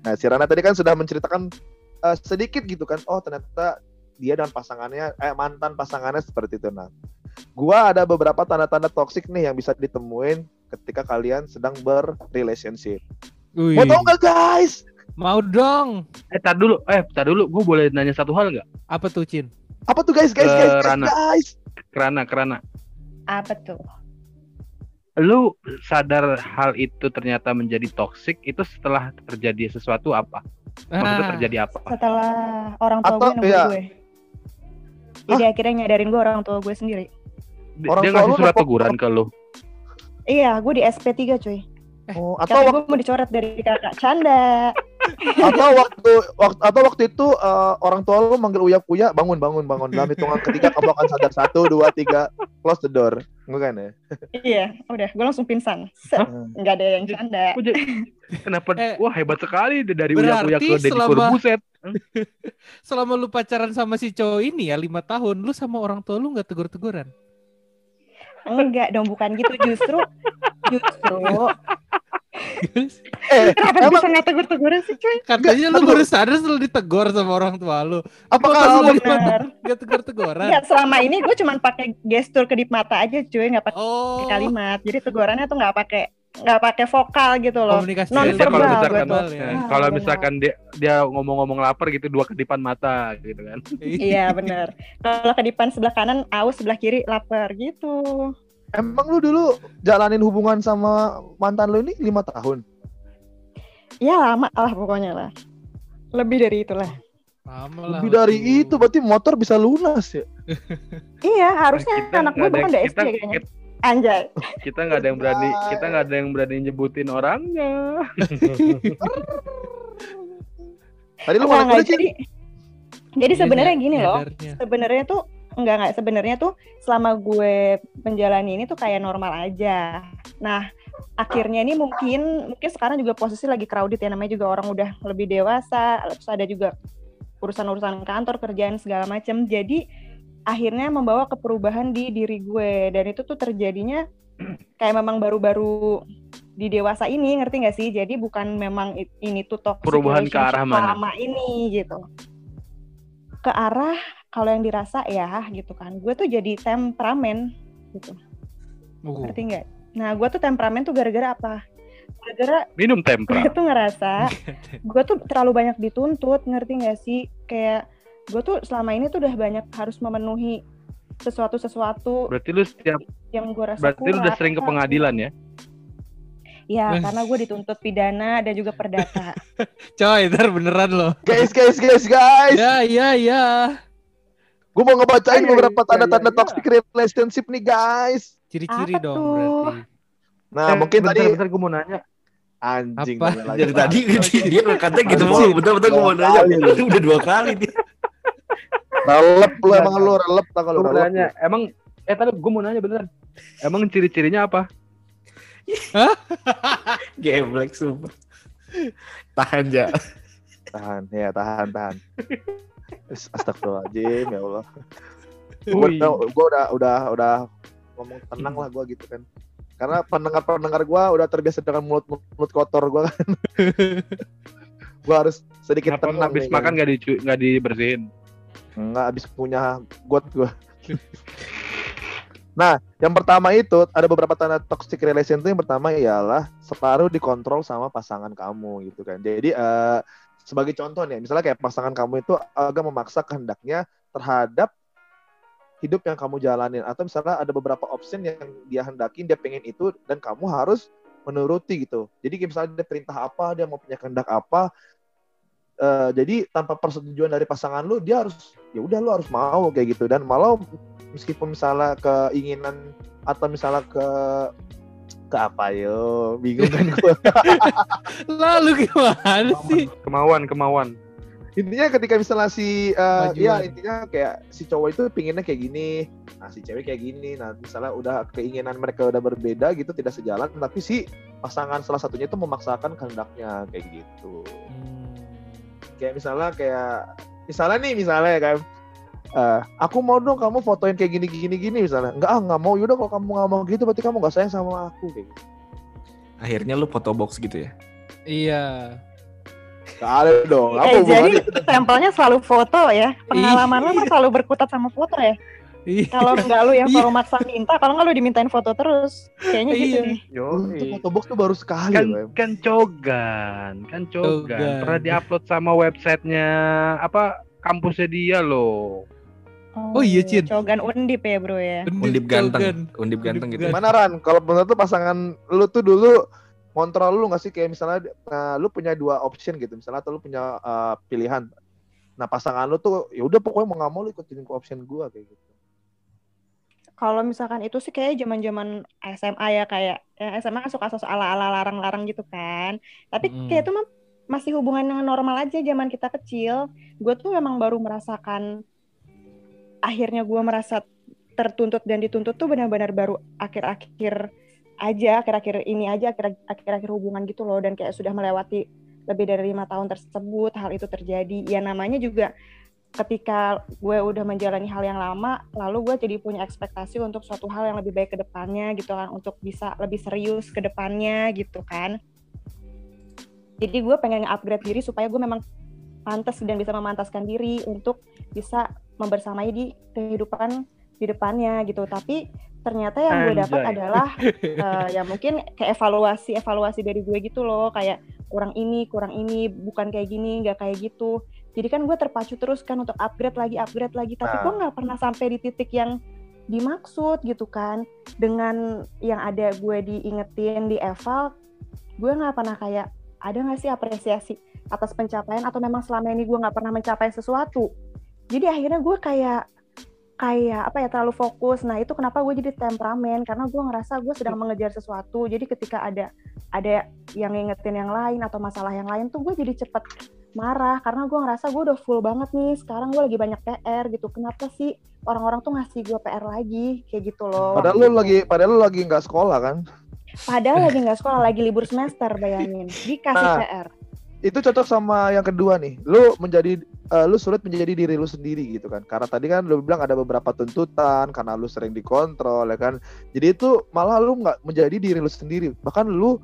Nah, si Rana tadi kan sudah menceritakan eh, sedikit gitu kan. Oh, ternyata dia dan pasangannya, eh mantan pasangannya seperti itu. Nah, gua ada beberapa tanda-tanda toksik nih yang bisa ditemuin ketika kalian sedang berrelationship. Mau tau nggak guys? Mau dong. eh tar dulu. Eh tar dulu. Gua boleh nanya satu hal nggak? Apa tuh, Cin? Apa tuh guys, guys, Eh, guys, guys, Rana. guys? kerana kerana apa tuh? Lu sadar hal itu ternyata menjadi toksik itu setelah terjadi sesuatu apa? Maksudnya Ah, terjadi apa? Setelah orang tua Atau, gue nunggu iya. gue. Jadi akhirnya nyadarin gue orang tua gue sendiri. Di- Orang dia ngasih surat teguran ke lu? Iya gue di SP3 cuy Oh, atau waktu, gue mau dicoret dari kakak canda. [LAUGHS] Atau waktu waktu atau waktu itu eh, orang tua lu manggil uya uya bangun bangun bangun. Dalam hitungan ketiga kamu akan sadar. Satu dua tiga close the door. Enggak kan ya? Iya udah. Gue langsung pingsan. Nggak ada yang canda. Kenapa Eh, wah hebat sekali dari uyak berarti ke Deddy selama- Corbuzier [LAUGHS] selama lu pacaran sama si cowok ini ya lima tahun, lu sama orang tua lu nggak tegur-teguran? Enggak dong bukan gitu. Justru justru eh kenapa emang bisa nggak tegur-teguran sih cuy? Katanya lu baru sadar setelah ditegur sama orang tua lu. lu lu benar. nggak tegur-teguran? Enggak, selama ini gue cuma pakai gestur kedip mata aja cuy. Nggak pakai Oh, kalimat. Jadi tegurannya tuh nggak pakai nggak pakai vokal gitu loh. Komunikasi. Non Biasanya kalau verbal misalkan ya. Eh, Ah, kalau benar. misalkan dia dia ngomong-ngomong lapar gitu dua kedipan mata gitu kan. Iya. Bener kalau kedipan sebelah kanan aus sebelah kiri lapar gitu. Emang lu dulu jalanin hubungan sama mantan lu ini lima tahun? Ya lama lah pokoknya lah. Lebih dari itulah. Lama lah. lebih dari itu berarti motor bisa lunas ya? Iya harusnya Kita anak gue ada- bahkan udah SD kita, kayaknya. kita, anjay. Kita nggak ada yang berani kita nggak ada yang berani nyebutin orangnya. [LAUGHS] Tadi lu kuliah Cin? jadi jadi sebenarnya ny- gini loh. sebenarnya tuh enggak enggak. Sebenarnya tuh selama gue menjalani ini tuh kayak normal aja. Nah, akhirnya ini mungkin mungkin sekarang juga posisi lagi crowded ya. Namanya juga orang udah lebih dewasa, terus ada juga urusan-urusan kantor, kerjaan segala macam. Jadi akhirnya membawa ke perubahan di diri gue. Dan itu tuh terjadinya kayak memang baru-baru di dewasa ini ngerti nggak sih? Jadi bukan memang ini tuh toxic Perubahan ke arah mana? selama ini gitu. Ke arah kalau yang dirasa ya gitu kan. Gue tuh jadi temperamen gitu. Uh. ngerti nggak? Nah gue tuh temperamen tuh gara-gara apa? Gara-gara Minum gue tempra. tuh ngerasa [LAUGHS] gue tuh terlalu banyak dituntut ngerti nggak sih? Kayak gue tuh selama ini tuh udah banyak harus memenuhi sesuatu sesuatu Berarti lu setiap yang gue rasa berarti lu udah sering ke pengadilan ya? ya karena gue dituntut pidana dan juga perdata [LAUGHS] Coy, ntar beneran loh. Guys, guys, guys, guys. Ya, ya, ya. Gue mau ngebacain Ayo, beberapa tanda-tanda toxic relationship nih, guys. Ciri-ciri dong tuh? berarti. Nah, Eh, mungkin bentar, tadi bentar gue mau nanya. anjing Apa? Dari tadi [LAUGHS] dia katanya gitu mulu. Betul-betul gue mau nanya. [LAUGHS] Udah dua kali dia. Relep lu emang lu relep tak kalau Gue mau relep. nanya, emang eh tadi gue mau nanya beneran. Emang ciri-cirinya apa? [LAUGHS] Geblek sumpah. Tahan ja. Tahan, ya tahan, tahan. Is- Astagfirullahaladzim, ya Allah. Gue gue udah udah udah ngomong tenang lah gue gitu kan. Karena pendengar-pendengar gue udah terbiasa dengan mulut mulut kotor gue kan. [LAUGHS] gue harus sedikit Kenapa lu tenang. habis nih, makan kan. gak, dicu nggak dibersihin? Enggak habis punya got gue. [LAUGHS] nah, yang pertama itu ada beberapa tanda toxic relation itu yang pertama ialah separuh dikontrol sama pasangan kamu gitu kan. Jadi eh, sebagai contoh nih, misalnya kayak pasangan kamu itu agak memaksa kehendaknya terhadap hidup yang kamu jalanin atau misalnya ada beberapa option yang dia hendakin dia pengen itu dan kamu harus menuruti gitu. Jadi misalnya dia perintah apa, dia mau punya kehendak apa, eh, jadi tanpa persetujuan dari pasangan lu dia harus ya udah lu harus mau kayak gitu dan malah meskipun misalnya keinginan atau misalnya ke ke apa yo bingung kan gue [LAUGHS] Lalu gimana sih? Kemauan, kemauan. intinya ketika misalnya si Majuan. ya intinya kayak si cowok itu pinginnya kayak gini nah si cewek kayak gini nah misalnya udah keinginan mereka udah berbeda gitu tidak sejalan tapi si pasangan salah satunya itu memaksakan kehendaknya kayak gitu Hmm. kayak misalnya kayak misalnya nih misalnya ya kan eh, aku mau dong kamu fotoin kayak gini gini gini misalnya enggak ah nggak mau yaudah kalau kamu nggak mau gitu berarti kamu nggak sayang sama aku kayak gitu Akhirnya lu foto box gitu ya. Iya. Nggak ada dong apa Eh, jadi stempelnya selalu foto ya pengalaman lu selalu berkutat sama foto ya. Kalau [LAUGHS] enggak lu yang Iya. selalu maksa minta kalau enggak lu dimintain foto terus kayaknya gitu Iya. nih Yo, untuk fotobox tuh baru sekali kan kan cogan, kan cogan. Cogan. Pernah diupload sama websitenya apa kampusnya dia loh. Oh iya, Cin. cogan undip ya bro ya Undip ganteng. Undip ganteng gitu. Undip Gimana Ran? Kalau menurut tuh pasangan lu tuh dulu kontrol lu nggak sih kayak misalnya nah, lu punya dua option gitu misalnya atau lu punya uh, pilihan. Nah pasangan lu tuh ya udah pokoknya mau nggak mau lu ikutin ke option gua kayak gitu. Kalau misalkan itu sih kayak zaman zaman SMA ya kayak ya SMA kan suka sosok ala ala larang larang gitu kan. Tapi Mm. kayak itu mah masih hubungan yang normal aja zaman kita kecil. Gue tuh memang baru merasakan akhirnya gue merasa tertuntut dan dituntut tuh benar-benar baru akhir-akhir aja akhir-akhir ini aja akhir- akhir-akhir hubungan gitu loh. Dan kayak sudah melewati lebih dari lima tahun tersebut hal itu terjadi. Ya namanya juga ketika gue udah menjalani hal yang lama lalu gue jadi punya ekspektasi untuk suatu hal yang lebih baik ke depannya gitu kan untuk bisa lebih serius ke depannya gitu kan. Jadi gue pengen upgrade diri supaya gue memang pantas dan bisa memantaskan diri untuk bisa membersamai di kehidupan di depannya gitu. Tapi ternyata yang gue dapat adalah eh, ya mungkin kayak evaluasi evaluasi dari gue gitu loh. Kayak kurang ini kurang ini bukan kayak gini nggak kayak gitu. Jadi kan gue terpacu terus kan untuk upgrade lagi upgrade lagi. Tapi Nah. gue nggak pernah sampai di titik yang dimaksud gitu kan. Dengan yang ada gue diingetin di eval gue nggak pernah kayak ada nggak sih apresiasi atas pencapaian? Atau memang selama ini gue nggak pernah mencapai sesuatu. Jadi akhirnya gue kayak kayak apa ya terlalu fokus. Nah itu kenapa gue jadi temperamen? Karena gue ngerasa gue sedang mengejar sesuatu. Jadi ketika ada ada yang ngingetin yang lain atau masalah yang lain tuh gue jadi cepet marah. Karena gue ngerasa gue udah full banget nih. Sekarang gue lagi banyak PR gitu. Kenapa sih orang-orang tuh ngasih gue PR lagi? Kayak gitu loh. Padahal lu lagi padahal lu lagi nggak sekolah kan? padahal lagi nggak sekolah lagi libur semester bayangin. Dikasih Nah. PR Itu cocok sama yang kedua nih. Lu menjadi eh, lu sulit menjadi diri lu sendiri gitu kan. Karena tadi kan lu bilang ada beberapa tuntutan karena lu sering dikontrol ya kan. Jadi itu malah lu nggak menjadi diri lu sendiri. Bahkan lu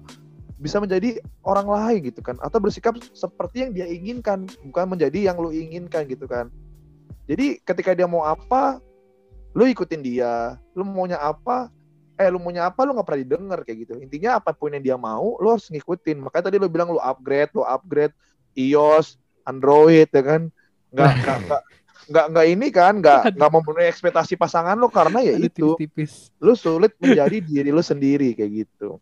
bisa menjadi orang lain gitu kan atau bersikap seperti yang dia inginkan bukan menjadi yang lu inginkan gitu kan jadi ketika dia mau apa lu ikutin dia lu maunya apa eh lu maunya apa lu nggak pernah didengar kayak gitu. Intinya apa pun yang dia mau lu harus ngikutin. Makanya tadi lu bilang lu upgrade lu upgrade iOS Android ya kan? Nggak [LAUGHS] nggak nggak nggak ini kan nggak nggak memenuhi ekspektasi pasangan lu karena ya itu lu sulit menjadi diri lu sendiri kayak gitu.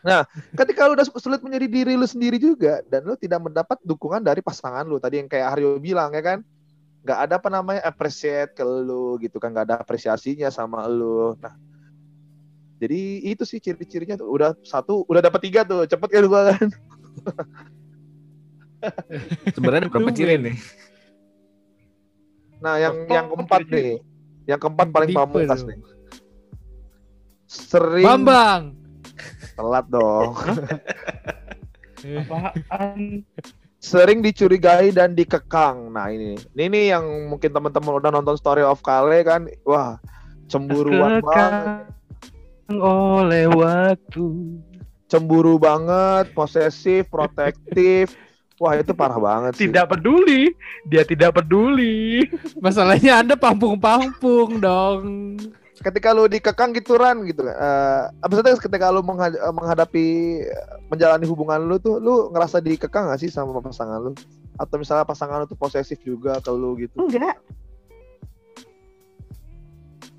Nah, ketika lu udah sulit menjadi diri lu sendiri juga dan lu tidak mendapat dukungan dari pasangan lu tadi yang kayak Aryo bilang ya kan, nggak ada apa namanya appreciate ke lu gitu kan, nggak ada apresiasinya sama lu. Nah, jadi itu sih ciri-cirinya tuh udah satu, udah dapat tiga tuh, cepet kan gua kan. [LAUGHS] Sebenarnya ada berapa ciri nih? Nah, yang Oh, yang keempat ciri-ciri. nih, yang keempat paling pamungkas nih. Sering Bambang. telat dong. [LAUGHS] Apaan? sering dicurigai dan dikekang. Nah ini, ini nih yang mungkin teman-teman udah nonton Story of Kale kan, wah cemburuan banget, oleh waktu. cemburu banget, posesif, protektif. [LAUGHS] Wah itu parah banget sih. Tidak peduli, dia tidak peduli. Masalahnya Anda pampung-pampung dong. Ketika lu dikekang gitu Ran gitu, eh maksudnya ketika lu eh, menghadapi eh, menjalani hubungan lu tuh, lu ngerasa dikekang gak sih sama pasangan lu? Atau misalnya pasangan lu tuh posesif juga ke lu gitu? Enggak.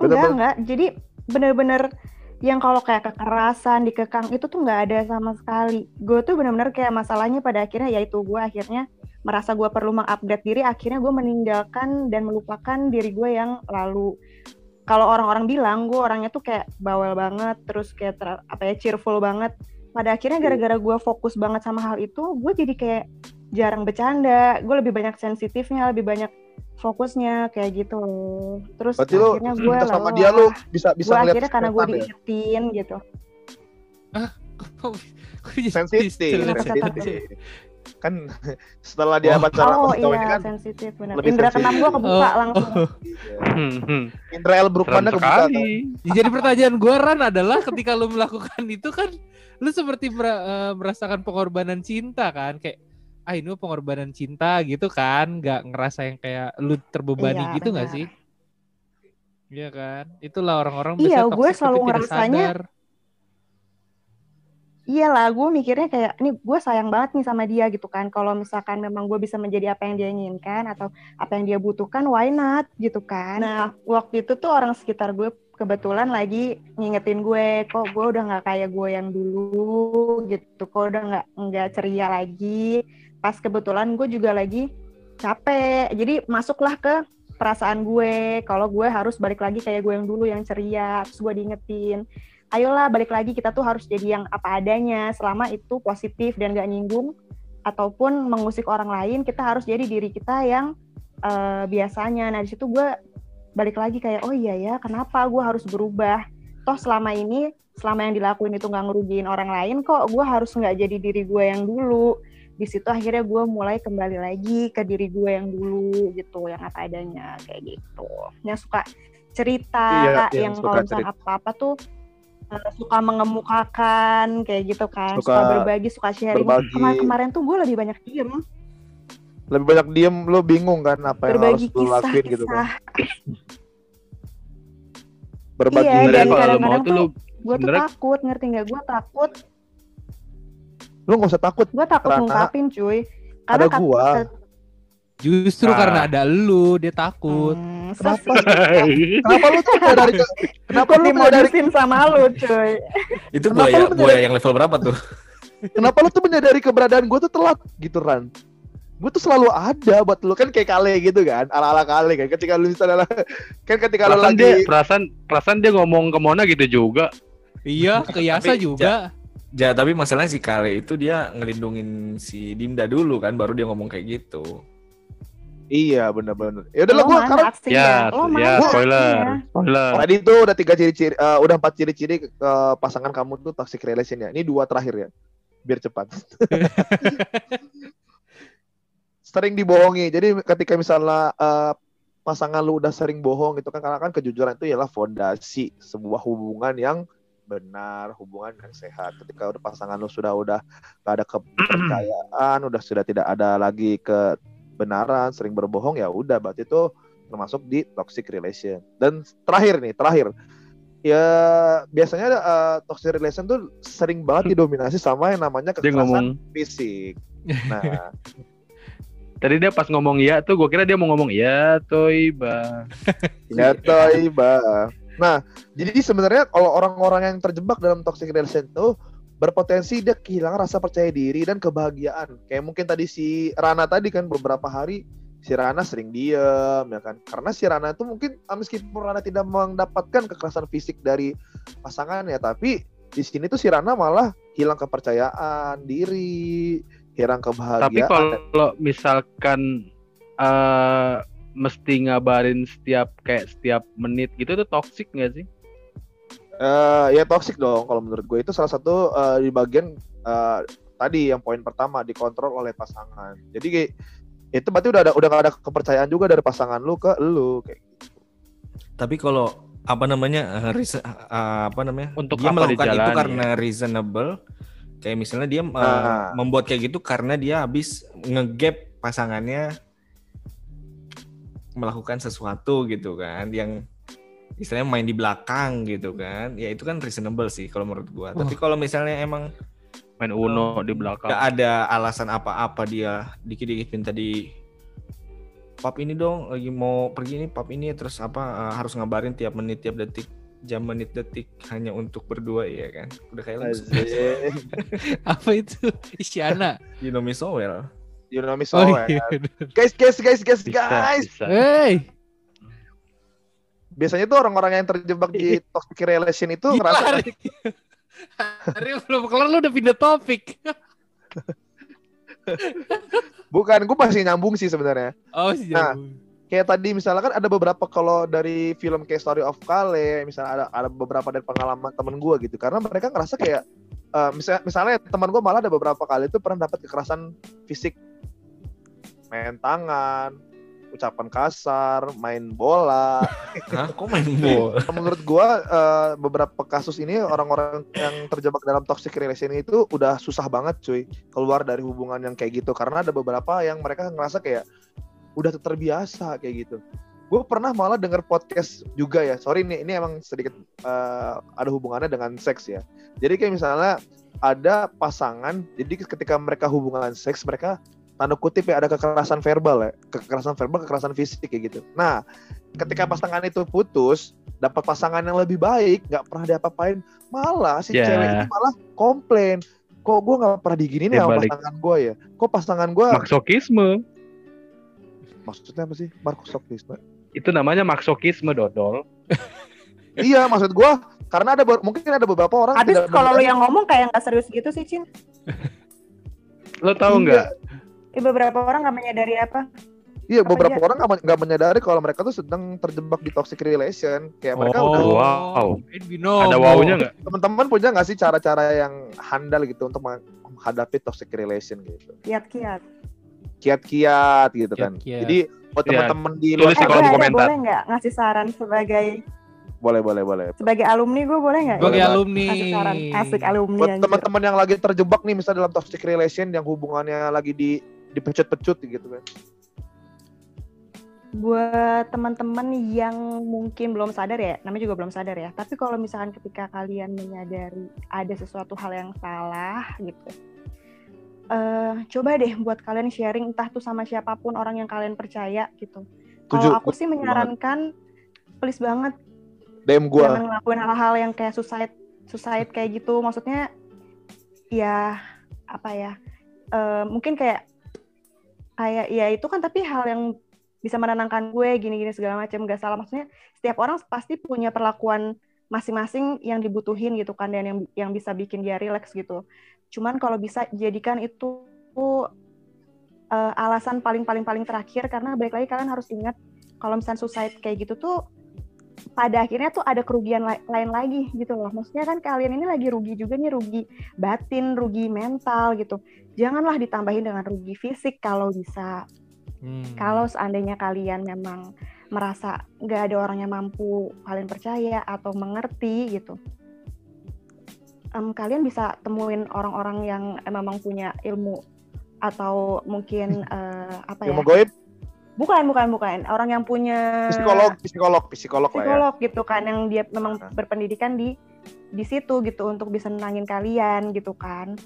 Enggak, enggak. Jadi bener-bener yang kalau kayak kekerasan, dikekang itu tuh nggak ada sama sekali. Gue tuh bener-bener kayak masalahnya pada akhirnya yaitu gue akhirnya merasa gue perlu mengupdate diri, akhirnya gue meninggalkan dan melupakan diri gue yang lalu. Kalau orang-orang bilang gue orangnya tuh kayak bawel banget, terus kayak ter- apa ya cheerful banget. Pada akhirnya gara-gara gue fokus banget sama hal itu, gue jadi kayak jarang bercanda. Gue lebih banyak sensitifnya, lebih banyak fokusnya kayak gitu loh. Terus Berarti akhirnya gue minta sama dia lu bisa bisa gue ngeliat akhirnya karena gue setan ya? diingetin gitu. Jadi sensitif. Kan setelah dia pacaran oh cowok ini iya kan sensitif benar. lebih Indra sensitif. keenam gue kebuka Oh. langsung. iya. [LAUGHS] Hmm, hmm. Indra L. Serem Brookman-nya kebuka kan. sekali. Jadi pertanyaan gue Ran adalah ketika lu melakukan itu kan lu seperti eh, merasakan pengorbanan cinta kan kayak ah ini pengorbanan cinta gitu kan nggak ngerasa yang kayak lu terbebani Iya, gitu nggak sih? Iya kan, itulah orang-orang Iya, gue selalu ngerasanya sadar. Iya lah, gue mikirnya kayak, ini gue sayang banget nih sama dia gitu kan. Kalau misalkan memang gue bisa menjadi apa yang dia inginkan atau apa yang dia butuhkan, why not gitu kan. Nah, waktu itu tuh orang sekitar gue kebetulan lagi ngingetin gue, kok gue udah nggak kayak gue yang dulu gitu, kok udah nggak nggak ceria lagi. Pas kebetulan gue juga lagi capek, jadi masuklah ke perasaan gue. Kalau gue harus balik lagi kayak gue yang dulu yang ceria, terus gue diingetin ayolah balik lagi kita tuh harus jadi yang apa adanya. Selama itu positif dan gak nyinggung ataupun mengusik orang lain kita harus jadi diri kita yang eh, biasanya. Nah di situ gue balik lagi kayak oh iya ya kenapa gue harus berubah? Toh selama ini selama yang dilakuin itu nggak ngerugiin orang lain kok. Gue harus nggak jadi diri gue yang dulu di situ akhirnya gue mulai kembali lagi ke diri gue yang dulu gitu yang apa adanya kayak gitu. Yang suka cerita Iya, yang yang suka kalau misalnya apa-apa tuh eh, suka mengemukakan kayak gitu kan. Suka, Suka berbagi suka sharing. Berbagi. kemarin-kemarin tuh gue lebih banyak diem. Lebih banyak diem lu bingung kan apa yang harus berbagi lu lakuin gitu kan. berbagi Iya, dan kadang-kadang tuh lu gue tuh takut ngerti nggak? Gue takut lu nggak usah takut gue takut Karena ngungkapin cuy ada kat- gua. Justru Ah. karena ada lu dia takut. Hmm, Kenapa? kenapa lu tuh menyadari ke- kenapa lu menyadari dimodusin sama lu cuy Itu Kenapa buaya lu buaya yang level berapa tuh? kenapa lu tuh menyadari keberadaan gue tuh telat gitu Ran gue tuh selalu ada buat lu kan kayak kale gitu kan ala ala kale kan ketika lu misalnya kan ketika lu perasaan dia lagi perasaan perasaan dia ngomong ke Mona gitu juga. Iya, ke Yasa juga. Ja, tapi masalahnya si Kale itu dia ngelindungin si Dinda dulu kan, baru dia ngomong kayak gitu. iya bener-bener ya udah lah Lo gue mana sekarang sih Ya, Lo ya spoiler, ya? spoiler. tadi tuh udah tiga ciri-ciri eh, udah empat ciri-ciri eh, pasangan kamu tuh toxic relation ya ini dua terakhir ya biar cepat [LAUGHS] sering dibohongi jadi ketika misalnya eh, pasangan lu udah sering bohong gitu kan karena kan kejujuran itu ialah fondasi sebuah hubungan yang benar, hubungan yang sehat. Ketika udah pasangan lu sudah udah gak ada kepercayaan, udah sudah tidak ada lagi kebenaran, sering berbohong ya udah berarti itu termasuk di toxic relation. Dan terakhir nih, terakhir ya biasanya uh, toxic relation tuh sering banget didominasi sama yang namanya Dia ngomong kekerasan fisik. [LAUGHS] Nah, tadi dia pas ngomong iya tuh gue kira dia mau ngomong iya Toiba. ya toiba. Nah, jadi sebenarnya kalau orang-orang yang terjebak dalam toxic relation tuh berpotensi dia kehilangan rasa percaya diri dan kebahagiaan. Kayak mungkin tadi si Rana tadi kan beberapa hari si Rana sering diem ya kan. Karena si Rana itu mungkin ah, meskipun Rana tidak mendapatkan kekerasan fisik dari pasangan ya, tapi di sini tuh si Rana malah hilang kepercayaan diri, hilang kebahagiaan. Tapi kalau misalkan eh mesti ngabarin setiap kayak setiap menit gitu itu toxic nggak sih? Eh, ya toxic dong kalau menurut gue itu salah satu eh, di bagian eh, tadi yang poin pertama dikontrol oleh pasangan. Jadi kayak itu berarti udah ada udah gak ada kepercayaan juga dari pasangan lu ke lu kayak gitu. Tapi kalau apa namanya eh, reason- eh, apa namanya Untuk dia apa melakukan itu dijalani karena reasonable kayak misalnya dia eh, Ah. membuat kayak gitu karena dia habis ngegap pasangannya melakukan sesuatu gitu kan yang istilahnya main di belakang gitu kan ya itu kan reasonable sih kalau menurut gua tapi kalau misalnya emang Main Uno di belakang. gak ada alasan apa-apa dia dikit-dikit minta di pub ini dong lagi mau pergi ini pub ini terus apa eh, harus ngabarin tiap menit tiap detik jam menit detik hanya untuk berdua ya kan udah kayak lagu. [LAUGHS] Apa itu? Isyana. you know me so well You know me so Oh well. iya. Guys, guys, guys, guys, Bisa, guys. bisa. Hey, Biasanya tuh orang-orang yang terjebak di [LAUGHS] toxic relation itu gila. ngerasa Ari. [LAUGHS] Ari belum kelar lu udah pindah topik. [LAUGHS] bukan, gue masih nyambung sih sebenarnya. Oh, sih. Nah, Kayak tadi misalnya kan ada beberapa kalau dari film kayak Story of Kale, misalnya ada ada beberapa dari pengalaman temen gue gitu. Karena mereka ngerasa kayak eh, misalnya, misalnya teman gue malah ada beberapa kali itu pernah dapat kekerasan fisik, main tangan, ucapan kasar, main bola. [LAUGHS] Hah? kok main bola Menurut gue eh, beberapa kasus ini orang-orang yang terjebak dalam toxic relation itu udah susah banget cuy keluar dari hubungan yang kayak gitu karena ada beberapa yang mereka ngerasa kayak udah terbiasa kayak gitu. Gue pernah malah denger podcast juga ya. Sorry nih, ini emang sedikit eh, ada hubungannya dengan seks ya. Jadi kayak misalnya ada pasangan, jadi ketika mereka hubungan seks mereka tanda kutip ya ada kekerasan verbal ya, kekerasan verbal, kekerasan fisik kayak gitu. Nah, ketika pasangan itu putus, dapat pasangan yang lebih baik, nggak pernah diapa-apain, malah si Ya. cewek ini malah komplain. Kok gue nggak pernah diginiin Ya, ya sama balik. pasangan gue ya? Kok pasangan gue Maksokisme. maksudnya apa sih Markusokisme Itu namanya maksokisme dodol. [LAUGHS] iya maksud gua karena ada mungkin ada beberapa orang Habis kalau lu menyadari- yang ngomong kayak nggak serius gitu sih, Cin. Lo tahu Iya. nggak? Eh, beberapa orang nggak menyadari apa. iya apa beberapa aja? orang nggak men- nggak menyadari kalau mereka tuh sedang terjebak di toxic relation kayak mereka Oh, udah wow. Ada wownya nggak? teman-teman punya nggak sih cara-cara yang handal gitu untuk menghadapi toxic relation gitu Kiat-kiat. kiat-kiat gitu kan Kiat-kiat. jadi buat Iya. teman-teman di luar di Eh, komentar. boleh nggak ngasih saran sebagai boleh boleh boleh sebagai alumni gue boleh nggak? Sebagai Boleh, alumni. Kasih saran. Asik alumni buat teman-teman yang lagi terjebak nih misalnya dalam toxic relation yang hubungannya lagi di dipecut-pecut gitu kan buat teman-teman yang mungkin belum sadar ya, namanya juga belum sadar ya. Tapi kalau misalkan ketika kalian menyadari ada sesuatu hal yang salah gitu, eh coba deh buat kalian sharing entah tuh sama siapa pun orang yang kalian percaya gitu. Kalau aku sih menyarankan, please banget DM gua jangan ngelakuin hal-hal yang kayak suicide, suicide kayak gitu. Maksudnya ya apa ya? eh, mungkin kayak kayak ya itu kan tapi hal yang bisa menenangkan gue gini-gini segala macam gak salah. Maksudnya setiap orang pasti punya perlakuan masing-masing yang dibutuhin gitu kan dan yang yang bisa bikin dia relax gitu. Cuman kalau bisa jadikan itu eh, alasan paling paling paling terakhir karena balik lagi kalian harus ingat kalau misalnya suicide kayak gitu tuh pada akhirnya tuh ada kerugian la- lain lagi gitu loh maksudnya kan kalian ini lagi rugi juga nih rugi batin rugi mental gitu janganlah ditambahin dengan rugi fisik kalau bisa Hmm. kalau seandainya kalian memang merasa nggak ada orang yang mampu kalian percaya atau mengerti gitu em, kalian bisa temuin orang-orang yang memang punya ilmu atau mungkin [LAUGHS] eh, apa ya? Ilmu goib, Bukan, bukan, bukan. Orang yang punya psikolog, psikolog, psikolog lah ya. psikolog gitu kan yang dia memang berpendidikan di di situ gitu untuk bisa nenangin kalian gitu kan.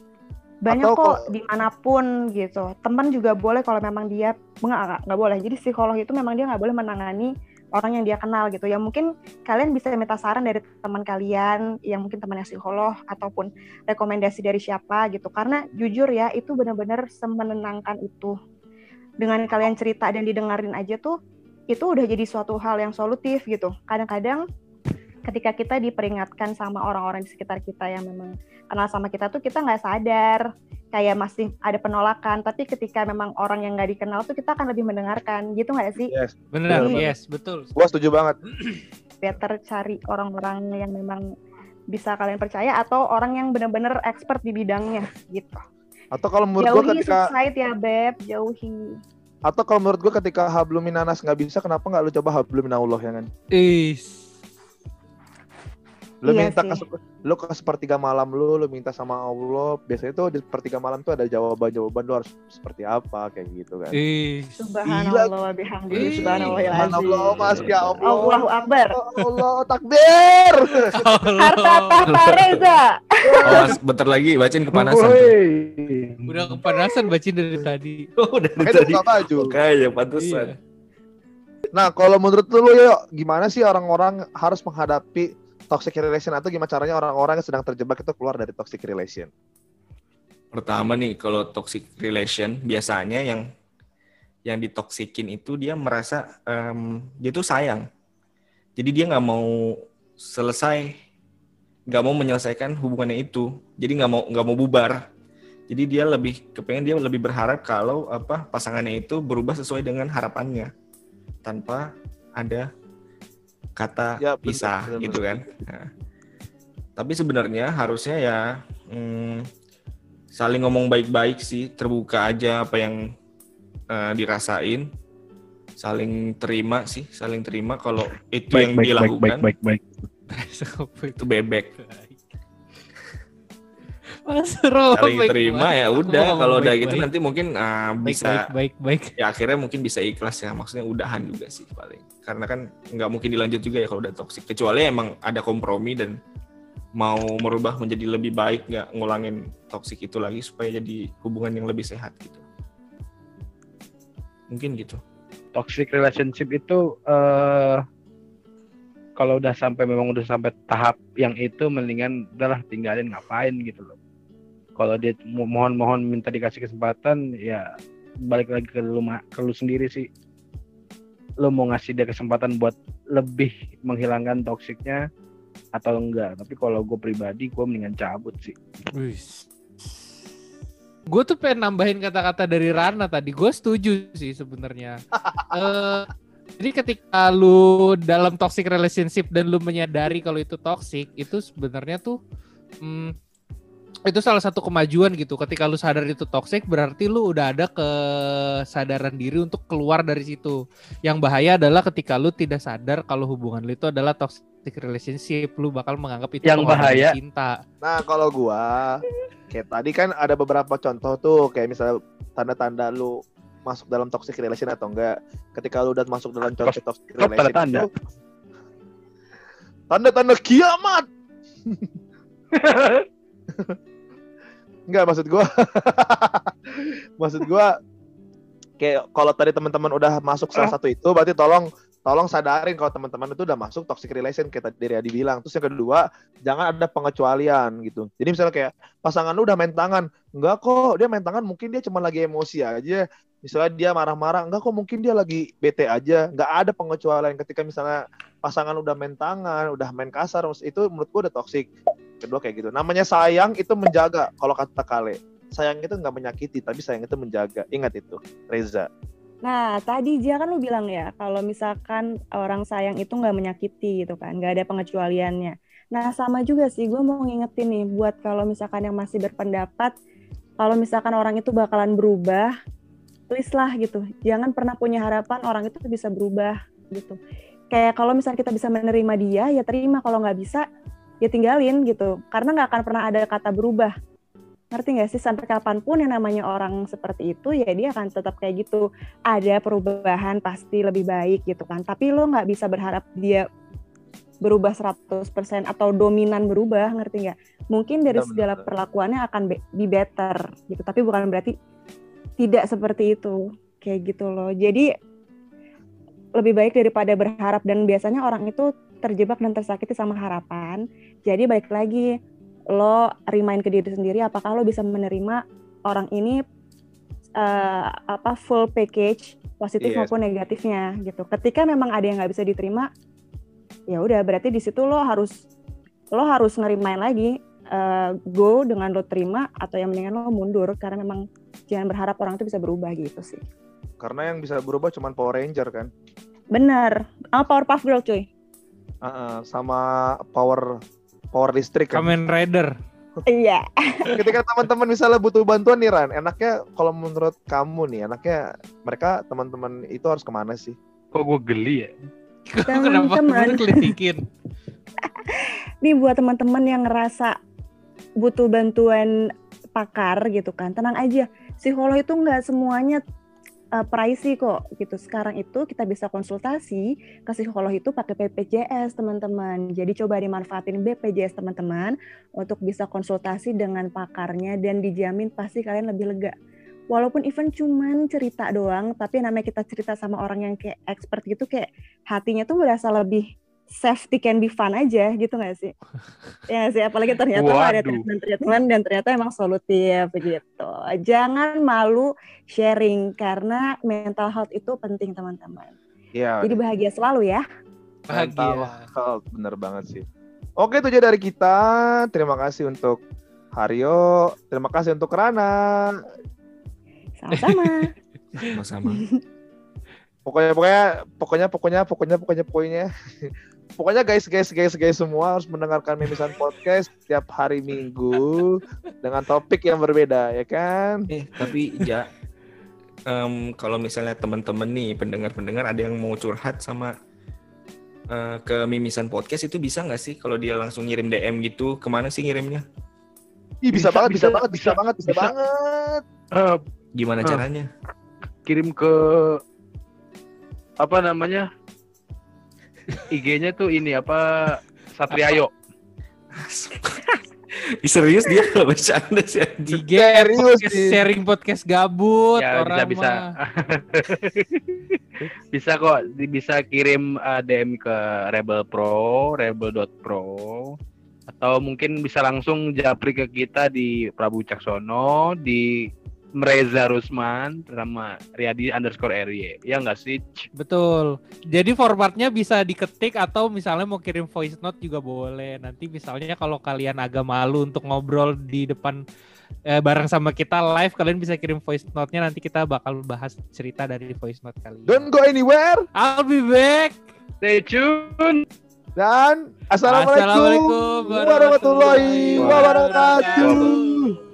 Banyak Atau kok kalau- di mana pun gitu. Teman juga boleh kalau memang dia enggak, enggak boleh. Jadi psikolog itu memang dia nggak boleh menangani orang yang dia kenal gitu. Ya mungkin kalian bisa minta saran dari teman kalian yang mungkin temannya psikolog ataupun rekomendasi dari siapa gitu. Karena jujur ya itu benar-benar semenenangkan itu. Dengan kalian cerita dan didengarin aja tuh itu udah jadi suatu hal yang solutif gitu. Kadang-kadang ketika kita diperingatkan sama orang-orang di sekitar kita yang memang kenal sama kita tuh kita nggak sadar kayak masih ada penolakan. Tapi ketika memang orang yang nggak dikenal tuh kita akan lebih mendengarkan gitu nggak sih? Yes, Benar, Iya. yes, betul. gua setuju banget. [CLEARS THROAT] Better cari orang-orang yang memang bisa kalian percaya atau orang yang benar-benar expert di bidangnya gitu. Atau kalau menurut gua Jauhi ketika subside ya beb, jauhi. atau kalau menurut gua ketika habluminanas nggak bisa, kenapa nggak lu coba habluminallah ya kan? Is. Lu Iya minta sih. ke lu ke sepertiga malam lu, lu minta sama Allah. Biasanya tuh di sepertiga malam tuh ada jawaban-jawaban lu harus seperti apa kayak gitu kan. Is. Subhanallah wa bihamdihi Ih, Subhanallah, Mas, ya Allah. Allahu akbar. Allah takbir. [LAUGHS] Harta tahta reza. Awas, bentar lagi bacain kepanasan. Udah kepanasan baca dari tadi. [LAUGHS] Oh, dari tadi. Kayak pantesan. Iya. Nah, kalau menurut lu yuk, gimana sih orang-orang harus menghadapi toxic relation atau gimana caranya orang-orang yang sedang terjebak itu keluar dari toxic relation? Pertama nih, kalau toxic relation biasanya yang yang ditoksikin itu dia merasa em, dia tuh sayang. Jadi dia nggak mau selesai, nggak mau menyelesaikan hubungannya itu. Jadi nggak mau nggak mau bubar. Jadi dia lebih kepengen dia lebih berharap kalau apa pasangannya itu berubah sesuai dengan harapannya tanpa ada kata Ya, bener, pisah bener, gitu kan. Nah, tapi sebenarnya harusnya ya hmm, saling ngomong baik-baik sih, terbuka aja apa yang eh, dirasain, saling terima sih, saling terima kalau itu yang dilakukan baik, baik. [LAUGHS] itu bebek. Mas Ro, baik terima ya udah. kalau udah gitu baik. nanti mungkin baik, bisa baik, baik, baik. ya akhirnya mungkin bisa ikhlas ya. Maksudnya udahan juga sih paling. Karena kan nggak mungkin dilanjut juga ya kalau udah toksik kecuali emang ada kompromi dan mau merubah menjadi lebih baik nggak ngulangin toksik itu lagi supaya jadi hubungan yang lebih sehat gitu. Mungkin gitu. Toxic relationship itu eh kalau udah sampai memang udah sampai tahap yang itu mendingan udahlah tinggalin ngapain gitu loh. Kalau dia mo- mohon-mohon minta dikasih kesempatan ya balik lagi ke lu ke lu sendiri sih. Lu mau ngasih dia kesempatan buat lebih menghilangkan toksiknya atau enggak. Tapi kalau gue pribadi gue mendingan cabut sih. Gue tuh pengen nambahin kata-kata dari Rana tadi. Gue setuju sih sebenarnya. [LAUGHS] Eh, jadi ketika lu dalam toxic relationship dan lu menyadari kalau itu toxic, itu sebenarnya tuh hmm, itu salah satu kemajuan gitu. Ketika lu sadar itu toxic, berarti lu udah ada kesadaran diri untuk keluar dari situ. Yang bahaya adalah ketika lu tidak sadar kalau hubungan lu itu adalah toxic relationship, lu bakal menganggap itu Yang bahaya. cinta. Nah, kalau gua kayak tadi kan ada beberapa contoh tuh kayak misalnya tanda-tanda lu masuk dalam toxic relation atau enggak. Ketika lu udah masuk dalam contoh toxic relation tanda-tanda? itu tanda-tanda kiamat. [LAUGHS] Enggak maksud gua. [LAUGHS] maksud gua kayak kalau tadi teman-teman udah masuk salah satu itu berarti tolong tolong sadarin kalau teman-teman itu udah masuk toxic relation kayak tadi Ria bilang. Terus yang kedua, jangan ada pengecualian gitu. Jadi misalnya kayak pasangan lu udah main tangan, enggak kok dia main tangan mungkin dia cuma lagi emosi aja. Misalnya dia marah-marah, enggak kok mungkin dia lagi bete aja. Enggak ada pengecualian ketika misalnya pasangan udah main tangan, udah main kasar, itu menurut gua udah toxic. Kedua kayak gitu. Namanya sayang itu menjaga kalau kata Kale. Sayang itu nggak menyakiti, tapi sayang itu menjaga. Ingat itu, Reza. Nah, tadi dia kan lu bilang ya, kalau misalkan orang sayang itu nggak menyakiti gitu kan, nggak ada pengecualiannya. Nah, sama juga sih, gue mau ngingetin nih, buat kalau misalkan yang masih berpendapat, kalau misalkan orang itu bakalan berubah, please lah gitu. Jangan pernah punya harapan orang itu bisa berubah gitu. Kayak kalau misalnya kita bisa menerima dia, ya terima. Kalau nggak bisa, ya tinggalin gitu. Karena nggak akan pernah ada kata berubah. Ngerti nggak sih? Sampai kapan pun yang namanya orang seperti itu ya dia akan tetap kayak gitu. Ada perubahan pasti lebih baik gitu kan. Tapi lo nggak bisa berharap dia berubah 100% atau dominan berubah ngerti nggak? Mungkin dari segala perlakuannya akan be be better gitu. Tapi bukan berarti tidak seperti itu. Kayak gitu loh. Jadi lebih baik daripada berharap. Dan biasanya orang itu terjebak dan tersakiti sama harapan. Jadi baik lagi lo remind ke diri sendiri apakah lo bisa menerima orang ini eh, apa full package positif Yes. maupun negatifnya gitu. Ketika memang ada yang nggak bisa diterima ya udah berarti di situ lo harus lo harus ngerimain lagi eh, go dengan lo terima atau yang mendingan lo mundur. Karena memang jangan berharap orang itu bisa berubah gitu sih. Karena yang bisa berubah cuma Power Ranger kan. Bener sama Powerpuff Girl cuy Uh-uh, sama power power listrik kan. Kamen Rider. iya [LAUGHS] Ketika teman-teman misalnya butuh bantuan nih Ran, enaknya kalau menurut kamu nih, enaknya mereka teman-teman itu harus ke mana sih? Kok gue geli ya? [LAUGHS] Kenapa Teman-teman. lu kelitikin? [LAUGHS] nih buat teman-teman yang ngerasa butuh bantuan pakar gitu kan tenang aja psikolog itu nggak semuanya uh, pricey kok gitu. Sekarang itu kita bisa konsultasi ke psikolog itu pakai BPJS teman-teman. Jadi coba dimanfaatin BPJS teman-teman untuk bisa konsultasi dengan pakarnya dan dijamin pasti kalian lebih lega. Walaupun even cuman cerita doang tapi namanya kita cerita sama orang yang kayak expert gitu kayak hatinya tuh berasa lebih safety can be fun aja gitu gak sih? [LAUGHS] ya nggak sih, apalagi ternyata lo ada Waduh. treatment-treatment dan ternyata emang solutif gitu. Jangan malu sharing karena mental health itu penting teman-teman. Iya. Jadi bahagia selalu ya. mental Bahagia. health, bener banget sih. Oke itu aja dari kita. Terima kasih untuk Haryo, terima kasih untuk Rana. Sama-sama. [LAUGHS] Sama-sama. [LAUGHS] Pokoknya pokoknya pokoknya pokoknya pokoknya pokoknya pokoknya pokoknya guys guys guys guys semua harus mendengarkan Mimisan Podcast setiap hari Minggu dengan topik yang berbeda ya kan? Eh, tapi ya em, kalau misalnya teman-teman nih pendengar-pendengar ada yang mau curhat sama eh, ke Mimisan Podcast itu bisa nggak sih kalau dia langsung ngirim DM gitu ke mana sih ngirimnya? Ih, bisa, Bisa, banget, bisa, bisa, banget, bisa, bisa, banget, bisa, bisa. banget. Eh, Gimana Ah. caranya? kirim ke apa namanya? IG-nya tuh ini apa? Satriayo. Ih, serius dia nggak [LAUGHS] bercanda sih. IG Serius, podcast, sharing podcast gabut ya orang bisa bisa. mah. [LAUGHS] bisa kok di- bisa kirim uh, DM ke Rebel Pro, rebel.pro atau mungkin bisa langsung japri ke kita di Prabu Caksono di Mreza Rusman sama Riyadi underscore RY ya nggak sih Betul. Jadi formatnya bisa diketik atau misalnya mau kirim voice note juga boleh. Nanti misalnya kalau kalian agak malu untuk ngobrol di depan eh, bareng sama kita live, kalian bisa kirim voice note-nya. Nanti kita bakal bahas cerita dari voice note kalian. Don't go anywhere I'll be back. stay tune dan assalamualaikum, Assalamualaikum warahmatullahi wabarakatuh.